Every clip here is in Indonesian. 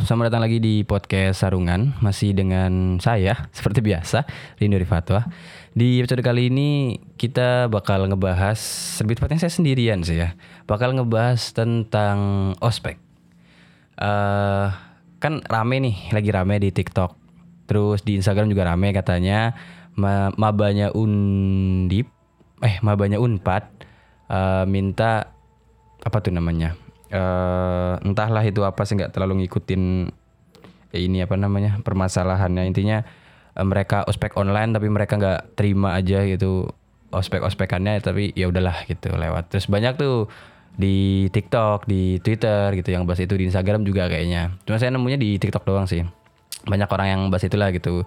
selamat datang lagi di podcast Sarungan. Masih dengan saya, seperti biasa, Rindu Rifatwa. Di episode kali ini kita bakal ngebahas, lebih tepatnya saya sendirian sih ya Bakal ngebahas tentang ospek. Uh, Kan rame nih, lagi rame di TikTok. Terus di Instagram juga rame katanya Mabanya Undip, eh mabanya Unpad uh, Minta, apa tuh namanya uh, entahlah itu apa sih nggak terlalu ngikutin eh, ini apa namanya permasalahannya. Intinya uh, mereka ospek online tapi mereka nggak terima aja gitu ospek ospekannya tapi ya udahlah gitu lewat. Terus banyak tuh di TikTok di Twitter gitu yang bahas itu di Instagram juga kayaknya. Cuma saya nemunya di TikTok doang sih. Banyak orang yang bahas itulah gitu.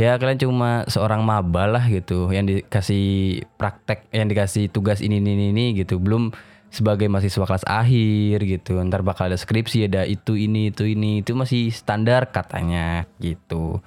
Ya kalian cuma seorang maba lah gitu yang dikasih praktek yang dikasih tugas ini ini ini gitu. Belum sebagai mahasiswa kelas akhir gitu. Ntar bakal ada skripsi ada itu ini itu ini. Itu masih standar katanya gitu.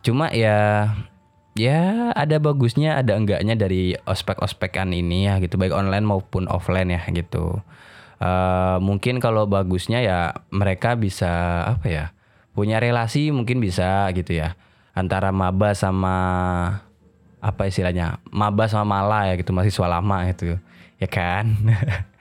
Cuma ya ya ada bagusnya ada enggaknya dari ospek-ospekan ini ya gitu. Baik online maupun offline ya gitu. Uh, mungkin kalau bagusnya ya mereka bisa apa ya punya relasi mungkin bisa gitu ya. Antara maba sama apa istilahnya maba sama mala ya gitu. Mahasiswa lama gitu. Ya kan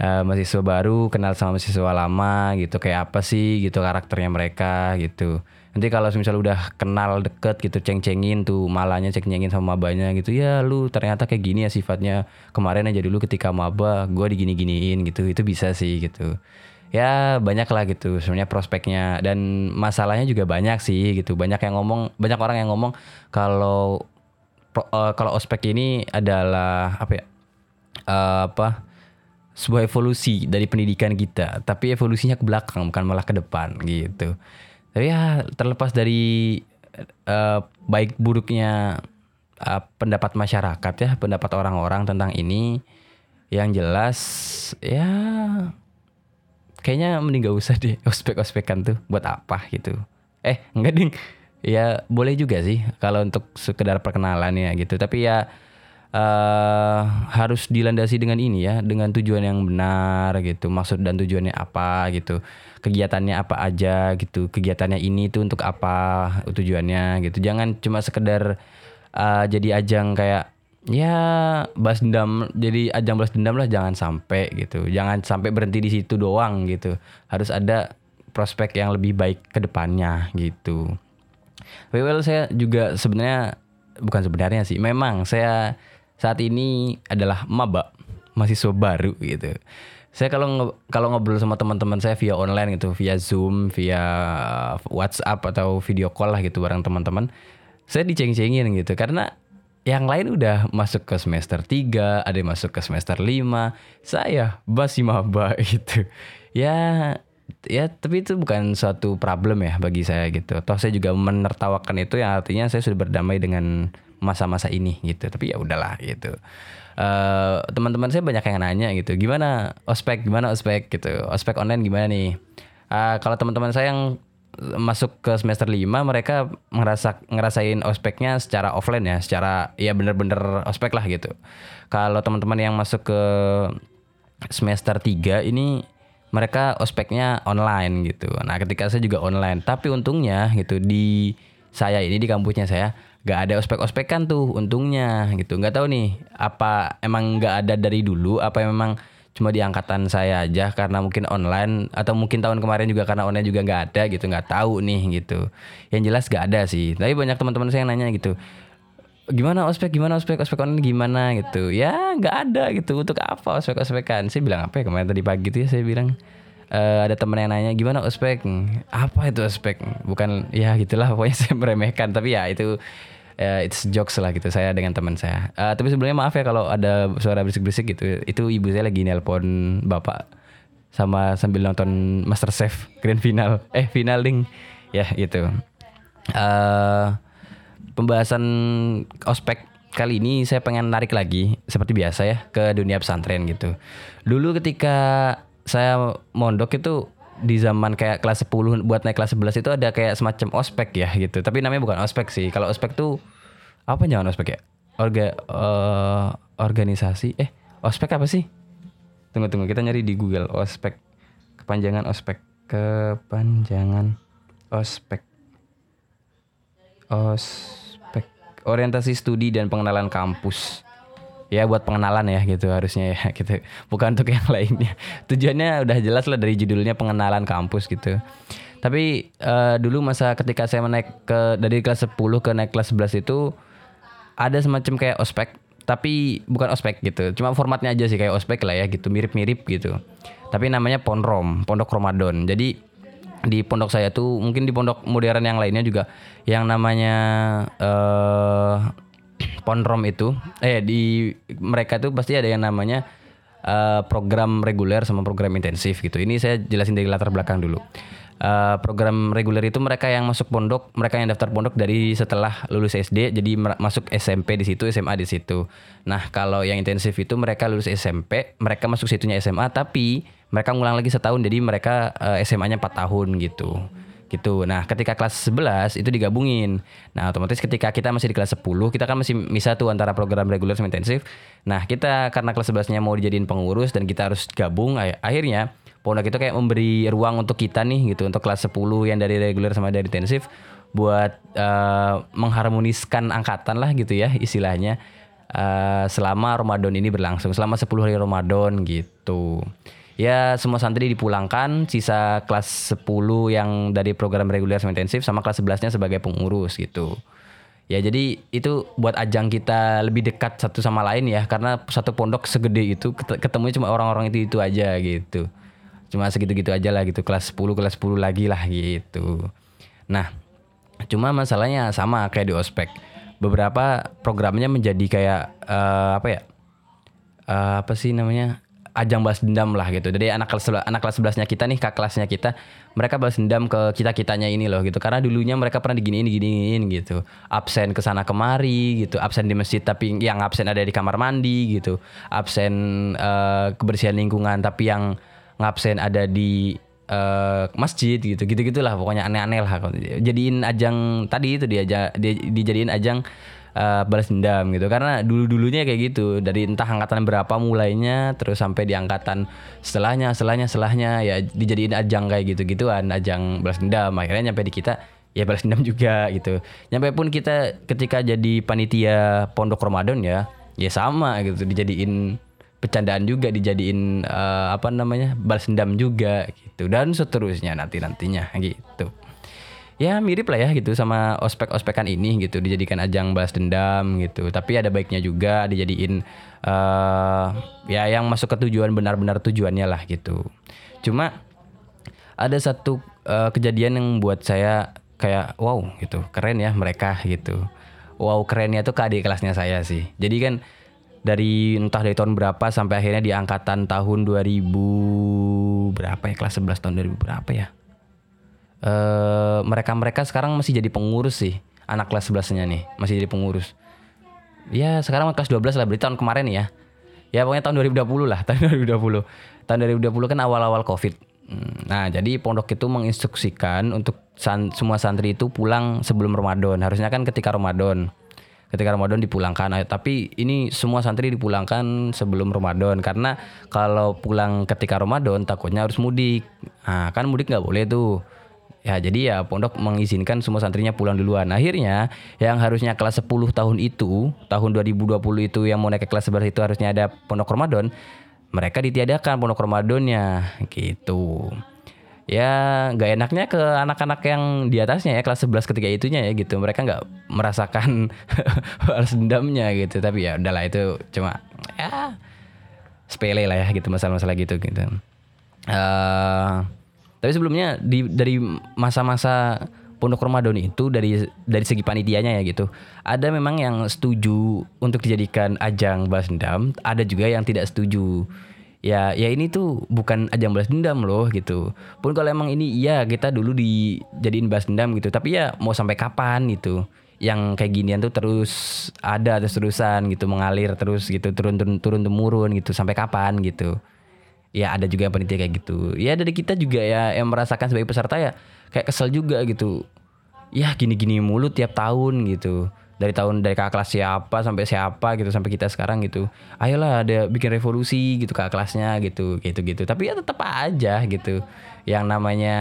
uh, mahasiswa baru kenal sama mahasiswa lama gitu. Kayak apa sih gitu karakternya mereka gitu. Nanti kalau misalnya udah kenal deket gitu ceng-cengin tuh malahnya ceng-cengin sama mabanya gitu ya lu ternyata kayak gini ya sifatnya. Kemarin aja dulu ketika maba gue digini-giniin gitu. Itu bisa sih gitu. Ya banyak lah gitu sebenarnya prospeknya. Dan masalahnya juga banyak sih gitu. Banyak yang ngomong banyak orang yang ngomong kalau uh, kalau ospek ini adalah apa ya? Uh, apa sebuah evolusi dari pendidikan kita, tapi evolusinya ke belakang bukan malah ke depan gitu. Tapi ya terlepas dari uh, baik buruknya uh, pendapat masyarakat ya, pendapat orang-orang tentang ini, yang jelas ya kayaknya mending gak usah deh ospek-ospekan tuh buat apa gitu. Eh enggak ding, ya boleh juga sih kalau untuk sekedar perkenalan ya gitu. Tapi ya uh, harus dilandasi dengan ini ya, dengan tujuan yang benar gitu. Maksud dan tujuannya apa gitu. Kegiatannya apa aja gitu. Kegiatannya ini tuh untuk apa tujuannya gitu. Jangan cuma sekedar uh, jadi ajang kayak ya balas dendam jadi ajang balas dendam lah jangan sampai gitu jangan sampai berhenti di situ doang gitu harus ada prospek yang lebih baik ke depannya gitu well saya juga sebenarnya bukan sebenarnya sih memang saya saat ini adalah maba, mahasiswa baru gitu. Saya kalau kalau ngobrol sama teman-teman saya via online gitu, via Zoom, via WhatsApp atau video call lah gitu bareng teman-teman, saya diceng-cengin gitu karena yang lain udah masuk ke semester 3, ada yang masuk ke semester 5, saya masih maba gitu. Ya ya tapi itu bukan suatu problem ya bagi saya gitu. Toh saya juga menertawakan itu yang artinya saya sudah berdamai dengan masa-masa ini gitu. Tapi ya udahlah gitu. Uh, teman-teman saya banyak yang nanya gitu. Gimana ospek gimana ospek gitu. Ospek online gimana nih? Uh, kalau teman-teman saya yang masuk ke semester 5 mereka ngerasa ngerasain ospeknya secara offline ya secara ya bener-bener ospek lah gitu. Kalau teman-teman yang masuk ke semester 3 ini mereka ospeknya online gitu. Nah ketika saya juga online. Tapi untungnya gitu di saya ini di kampusnya saya gak ada ospek-ospekan tuh untungnya gitu. Nggak tahu nih apa emang nggak ada dari dulu apa memang cuma di angkatan saya aja karena mungkin online atau mungkin tahun kemarin juga karena online juga nggak ada gitu. Nggak tahu nih gitu. Yang jelas gak ada sih. Tapi banyak teman-teman saya yang nanya gitu. Gimana ospek gimana ospek ospek online gimana gitu. Ya nggak ada gitu. Untuk apa ospek ospekan saya bilang apa ya kemarin tadi pagi tuh ya saya bilang uh, ada temen yang nanya gimana ospek? Apa itu ospek? Bukan ya gitulah pokoknya saya meremehkan. Tapi ya itu uh, it's jokes lah gitu saya dengan teman saya. Uh, tapi sebelumnya maaf ya kalau ada suara berisik-berisik gitu. Itu ibu saya lagi nelpon bapak sama sambil nonton Master Chef Grand Final. Eh final ding. Ya gitu. Uh, pembahasan ospek kali ini saya pengen narik lagi seperti biasa ya ke dunia pesantren gitu. Dulu ketika saya mondok itu di zaman kayak kelas 10 buat naik kelas 11 itu ada kayak semacam ospek ya gitu. Tapi namanya bukan ospek sih. Kalau ospek tuh apa jangan ospek ya? Orga uh, organisasi? Eh ospek apa sih? Tunggu tunggu. Kita nyari di Google. Ospek kepanjangan ospek kepanjangan ospek ospek orientasi studi dan pengenalan kampus. Ya buat pengenalan ya gitu harusnya ya gitu. Bukan untuk yang lainnya. Tujuannya udah jelas lah dari judulnya pengenalan kampus gitu. Tapi uh, dulu masa ketika saya naik ke dari kelas 10 ke naik kelas 11 itu ada semacam kayak ospek tapi bukan ospek gitu. Cuma formatnya aja sih kayak ospek lah ya gitu. Mirip-mirip gitu. Tapi namanya ponrom pondok Ramadan. Jadi di pondok saya tuh mungkin di pondok modern yang lainnya juga yang namanya uh, ponrom itu eh di mereka tuh pasti ada yang namanya uh, program reguler sama program intensif gitu. Ini saya jelasin dari latar belakang dulu uh, program reguler itu mereka yang masuk pondok, mereka yang daftar pondok dari setelah lulus SD, jadi masuk SMP di situ, SMA di situ. Nah, kalau yang intensif itu mereka lulus SMP, mereka masuk situnya SMA, tapi mereka ngulang lagi setahun, jadi mereka uh, SMA-nya 4 tahun gitu. Gitu. Nah, ketika kelas 11 itu digabungin. Nah, otomatis ketika kita masih di kelas 10, kita kan masih bisa tuh antara program reguler sama intensif. Nah, kita karena kelas 11-nya mau dijadiin pengurus dan kita harus gabung, akhirnya pondok itu kayak memberi ruang untuk kita nih gitu untuk kelas 10 yang dari reguler sama dari intensif buat uh, mengharmoniskan angkatan lah gitu ya istilahnya uh, selama Ramadan ini berlangsung selama 10 hari Ramadan gitu. Ya semua santri dipulangkan, sisa kelas 10 yang dari program reguler sama intensif sama kelas 11-nya sebagai pengurus gitu. Ya jadi itu buat ajang kita lebih dekat satu sama lain ya karena satu pondok segede itu ketemunya cuma orang-orang itu itu aja gitu. Cuma segitu-gitu aja lah gitu. Kelas 10 kelas 10 lagi lah gitu. Nah cuma masalahnya sama kayak di ospek. Beberapa programnya menjadi kayak uh, apa ya? Uh, apa sih namanya ajang balas dendam lah gitu. Jadi anak kelas anak kelas sebelasnya kita nih, kak kelasnya kita, mereka balas dendam ke kita kitanya ini loh gitu. Karena dulunya mereka pernah diginiin diginiin gitu. Absen ke sana kemari gitu. Absen di masjid tapi yang absen ada di kamar mandi gitu. Absen uh, kebersihan lingkungan tapi yang ngabsen ada di uh, masjid gitu gitu gitulah pokoknya aneh-aneh lah jadiin ajang tadi itu dia, dia dijadiin ajang uh, balas dendam gitu. Karena dulu dulunya kayak gitu. Dari entah angkatan berapa mulainya terus sampai di angkatan setelahnya setelahnya setelahnya ya dijadiin ajang kayak gitu gituan ajang balas dendam. Akhirnya nyampe di kita ya balas dendam juga gitu. Nyampe pun kita ketika jadi panitia pondok Ramadan ya ya sama gitu. Dijadiin bercandaan juga dijadiin uh, apa namanya balas dendam juga gitu. Dan seterusnya nanti nantinya gitu ya mirip lah ya gitu sama ospek-ospekan ini gitu. Dijadikan ajang balas dendam gitu. Tapi ada baiknya juga dijadiin uh, ya yang masuk ke tujuan benar-benar tujuannya lah gitu. Cuma ada satu uh, kejadian yang buat saya kayak wow gitu. Keren ya mereka gitu. Wow kerennya tuh ke adik kelasnya saya sih. Jadi kan dari entah dari tahun berapa sampai akhirnya di angkatan tahun 2000 berapa ya? Kelas 11 tahun 2000 berapa ya eh mereka mereka sekarang masih jadi pengurus sih anak kelas 11 nya nih masih jadi pengurus. Ya sekarang kelas 12 lah berarti tahun kemarin ya. Ya pokoknya tahun 2020 lah tahun 2020 tahun 2020 kan awal-awal covid. Hmm, nah jadi pondok itu menginstruksikan untuk san, semua santri itu pulang sebelum Ramadan. Harusnya kan ketika Ramadan. Ketika Ramadan dipulangkan. Tapi ini semua santri dipulangkan sebelum Ramadan. Karena kalau pulang ketika Ramadan takutnya harus mudik. Nah, kan mudik nggak boleh tuh. Ya jadi ya pondok mengizinkan semua santrinya pulang duluan. Akhirnya yang harusnya kelas 10 tahun itu, tahun 2020 itu yang mau naik ke kelas 11 itu harusnya ada pondok Ramadan. Mereka ditiadakan pondok Ramadannya gitu ya nggak enaknya ke anak-anak yang di atasnya ya kelas 11 ketika itunya ya gitu mereka nggak merasakan balas dendamnya gitu tapi ya udahlah itu cuma ya sepele lah ya gitu masalah-masalah gitu gitu uh, tapi sebelumnya di dari masa-masa pondok Ramadan itu dari dari segi panitianya ya gitu ada memang yang setuju untuk dijadikan ajang balas dendam ada juga yang tidak setuju. Ya ya ini tuh bukan ajang balas dendam loh gitu. Pun kalau emang ini iya kita dulu dijadiin balas dendam gitu tapi ya mau sampai kapan gitu? Yang kayak ginian tuh terus ada terus terusan gitu mengalir terus gitu turun turun turun temurun gitu sampai kapan gitu ya ada juga yang penitia kayak gitu. Ya dari kita juga ya yang merasakan sebagai peserta ya kayak kesel juga gitu. Ya gini gini mulu tiap tahun gitu. Dari tahun dari kakak kelas siapa sampai siapa gitu sampai kita sekarang gitu. Ayolah ada bikin revolusi gitu kakak kelasnya gitu gitu gitu. Tapi ya tetap aja gitu. Yang namanya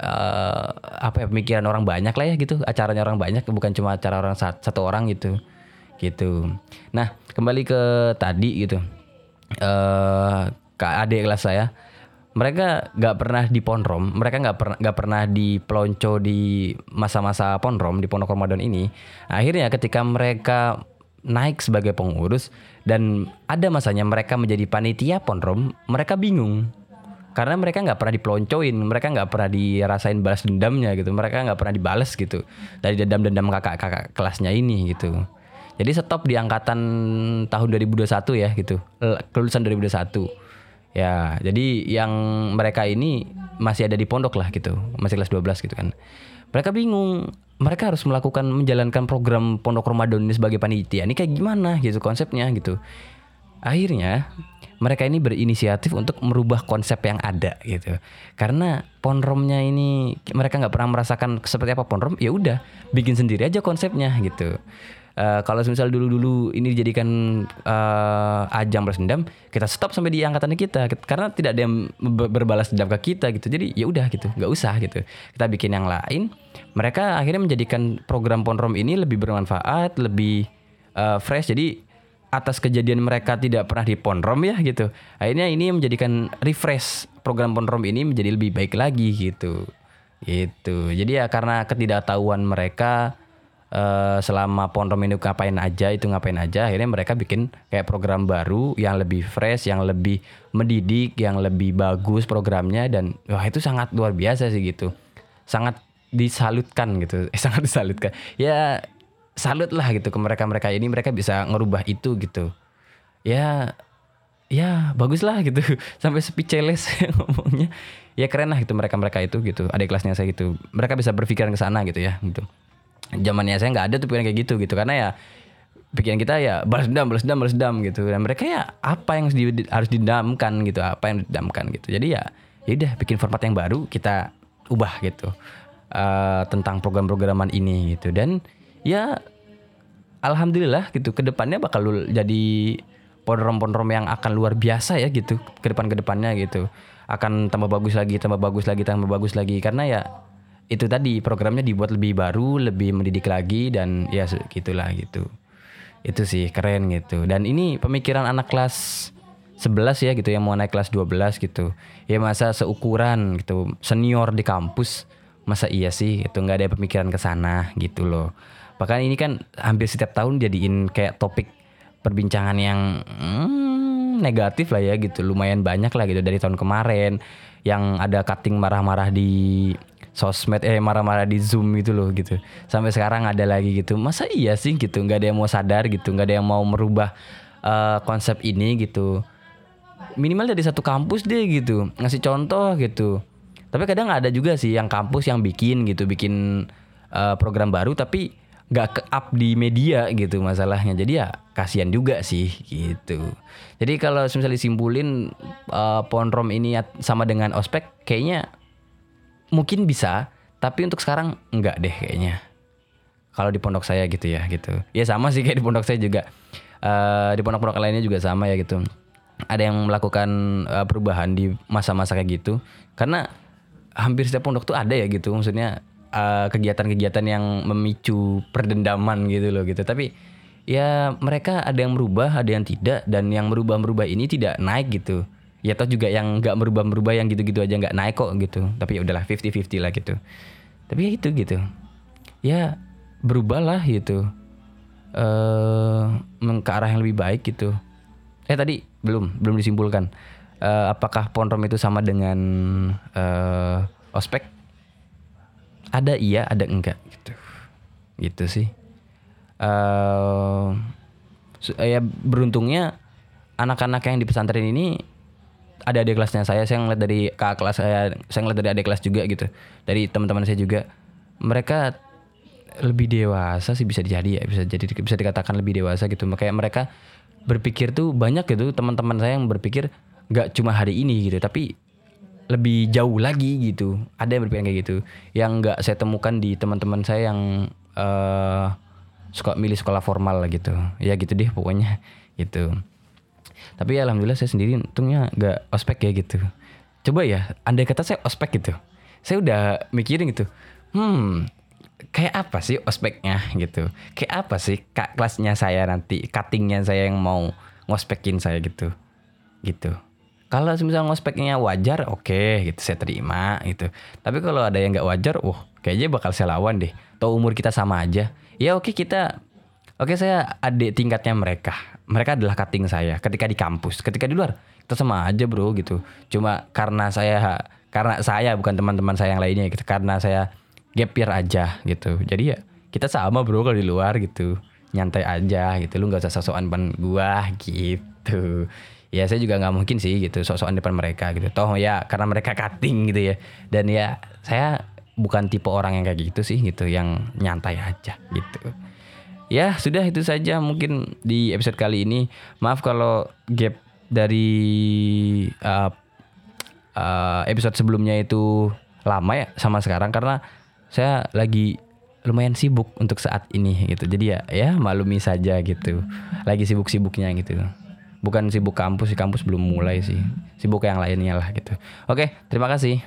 uh, apa ya pemikiran orang banyak lah ya gitu. Acaranya orang banyak bukan cuma acara orang satu orang gitu. Gitu. Nah kembali ke tadi gitu. Uh, ke adik kelas saya mereka nggak pernah di ponrom mereka nggak pernah nggak pernah di pelonco di masa-masa ponrom di pondok ramadan ini. Akhirnya ketika mereka naik sebagai pengurus dan ada masanya mereka menjadi panitia ponrom mereka bingung. Karena mereka nggak pernah dipeloncoin mereka nggak pernah dirasain balas dendamnya gitu mereka nggak pernah dibales gitu dari dendam-dendam kakak-kakak kelasnya ini gitu. Jadi stop di angkatan tahun 2021 ya gitu kelulusan 2021 ya jadi yang mereka ini masih ada di pondok lah gitu. Masih kelas 12 gitu kan. Mereka bingung. Mereka harus melakukan menjalankan program pondok Ramadan ini sebagai panitia. Ini kayak gimana gitu konsepnya gitu. Akhirnya mereka ini berinisiatif untuk merubah konsep yang ada gitu. Karena ponromnya ini mereka nggak pernah merasakan seperti apa ponrom ya udah bikin sendiri aja konsepnya gitu Uh, kalau misal dulu-dulu ini dijadikan uh, ajang balas dendam, kita stop sampai di angkatan kita karena tidak ada yang berbalas dendam ke kita gitu. Jadi ya udah gitu, nggak usah gitu. Kita bikin yang lain. Mereka akhirnya menjadikan program Ponrom ini lebih bermanfaat, lebih uh, fresh. Jadi atas kejadian mereka tidak pernah di Ponrom ya gitu. Akhirnya ini menjadikan refresh program Ponrom ini menjadi lebih baik lagi gitu. Gitu. Jadi ya karena ketidaktahuan mereka uh, selama Ponrom ini ngapain aja itu ngapain aja akhirnya mereka bikin kayak program baru yang lebih fresh, yang lebih mendidik, yang lebih bagus programnya dan wah itu sangat luar biasa sih gitu. Sangat disalutkan gitu. Eh sangat disalutkan. Ya salut lah gitu ke mereka-mereka ini mereka bisa ngerubah itu gitu. Ya ya bagus lah gitu sampai speechless ngomongnya ya keren lah gitu mereka-mereka itu gitu ada kelasnya saya gitu mereka bisa berpikiran ke sana gitu ya gitu zamannya saya nggak ada tuh pikiran kayak gitu gitu. Karena ya pikiran kita ya balas dendam balas dendam balas dendam gitu. Dan mereka ya apa yang harus didamkan gitu. Apa yang didamkan gitu. Jadi ya ya udah bikin format yang baru kita ubah gitu. Uh, tentang program-programan ini gitu. Dan ya alhamdulillah gitu. Ke depannya bakal jadi ponrom-ponrom yang akan luar biasa ya gitu. Ke depan ke depannya gitu. Akan tambah bagus lagi tambah bagus lagi tambah bagus lagi. Karena ya itu tadi programnya dibuat lebih baru lebih mendidik lagi dan ya gitulah gitu. Itu sih keren gitu. Dan ini pemikiran anak kelas 11 ya gitu yang mau naik kelas 12 gitu. Ya masa seukuran gitu senior di kampus masa iya sih itu nggak ada pemikiran ke sana gitu loh. Bahkan ini kan hampir setiap tahun jadiin kayak topik perbincangan yang hmm, negatif lah ya gitu lumayan banyak lah gitu. Dari tahun kemarin yang ada cutting marah-marah di sosmed eh marah-marah di zoom gitu loh gitu. Sampai sekarang ada lagi gitu. Masa iya sih gitu? Nggak ada yang mau sadar gitu. Nggak ada yang mau merubah uh, konsep ini gitu. Minimal dari satu kampus deh gitu. Ngasih contoh gitu. Tapi kadang ada juga sih yang kampus yang bikin gitu, bikin uh, program baru tapi nggak ke up di media gitu masalahnya. Jadi ya kasihan juga sih gitu. Jadi kalau misalnya disimpulin uh, Ponrom ini sama dengan ospek kayaknya mungkin bisa, tapi untuk sekarang enggak deh kayaknya. Kalau di pondok saya gitu ya gitu. Ya sama sih kayak di pondok saya juga. Uh, di pondok-pondok lainnya juga sama ya gitu. Ada yang melakukan uh, perubahan di masa-masa kayak gitu. Karena hampir setiap pondok tuh ada ya gitu maksudnya kegiatan kegiatan-kegiatan yang memicu perdendaman gitu loh gitu tapi ya mereka ada yang merubah ada yang tidak dan yang merubah-merubah ini tidak naik gitu ya toh juga yang nggak merubah-merubah yang gitu-gitu aja nggak naik kok gitu tapi ya udahlah 50-50 lah gitu tapi ya itu gitu ya berubahlah gitu eh uh, ke arah yang lebih baik gitu eh tadi belum belum disimpulkan uh, apakah ponrom itu sama dengan uh, ospek? Ada iya, ada enggak gitu. Gitu sih. Uh, ya beruntungnya anak-anak yang di pesantren ini ada adik kelasnya saya, saya ngeliat dari kakak kelas saya, saya ngeliat dari adik kelas juga gitu, dari teman-teman saya juga, mereka lebih dewasa sih bisa jadi ya, bisa jadi bisa dikatakan lebih dewasa gitu, makanya mereka berpikir tuh banyak gitu teman-teman saya yang berpikir nggak cuma hari ini gitu tapi lebih jauh lagi gitu. Ada yang berpikiran kayak gitu. Yang nggak saya temukan di teman-teman saya yang uh, suka milih sekolah formal gitu. Ya gitu deh pokoknya gitu tapi ya alhamdulillah saya sendiri untungnya nggak ospek ya gitu. Coba ya andai kata saya ospek gitu. Saya udah mikirin gitu hmm kayak apa sih ospeknya? gitu. Kayak apa sih kak kelasnya saya nanti cuttingnya saya yang mau ngospekin saya? gitu. Gitu. Kalau misalnya ngospeknya wajar oke okay, gitu saya terima gitu. Tapi kalau ada yang nggak wajar wah kayaknya bakal saya lawan deh. Tau umur kita sama aja. Ya oke okay, kita oke saya adik tingkatnya mereka. Mereka adalah cutting saya ketika di kampus ketika di luar. Kita sama aja bro gitu. Cuma karena saya karena saya bukan teman-teman saya yang lainnya gitu. Karena saya gap year aja gitu. Jadi ya kita sama bro kalau di luar gitu. Nyantai aja gitu. Lu nggak usah sosokan depan gua gitu. Ya saya juga nggak mungkin sih gitu sosokan depan mereka gitu. Toh ya karena mereka cutting gitu ya. Dan ya saya bukan tipe orang yang kayak gitu sih gitu. Yang nyantai aja gitu ya sudah itu saja mungkin di episode kali ini maaf kalau gap dari uh, uh, episode sebelumnya itu lama ya sama sekarang karena saya lagi lumayan sibuk untuk saat ini gitu. Jadi ya ya malumi saja gitu. Lagi sibuk-sibuknya gitu. Bukan sibuk kampus, kampus belum mulai sih. Sibuk yang lainnya lah gitu. Oke, terima kasih.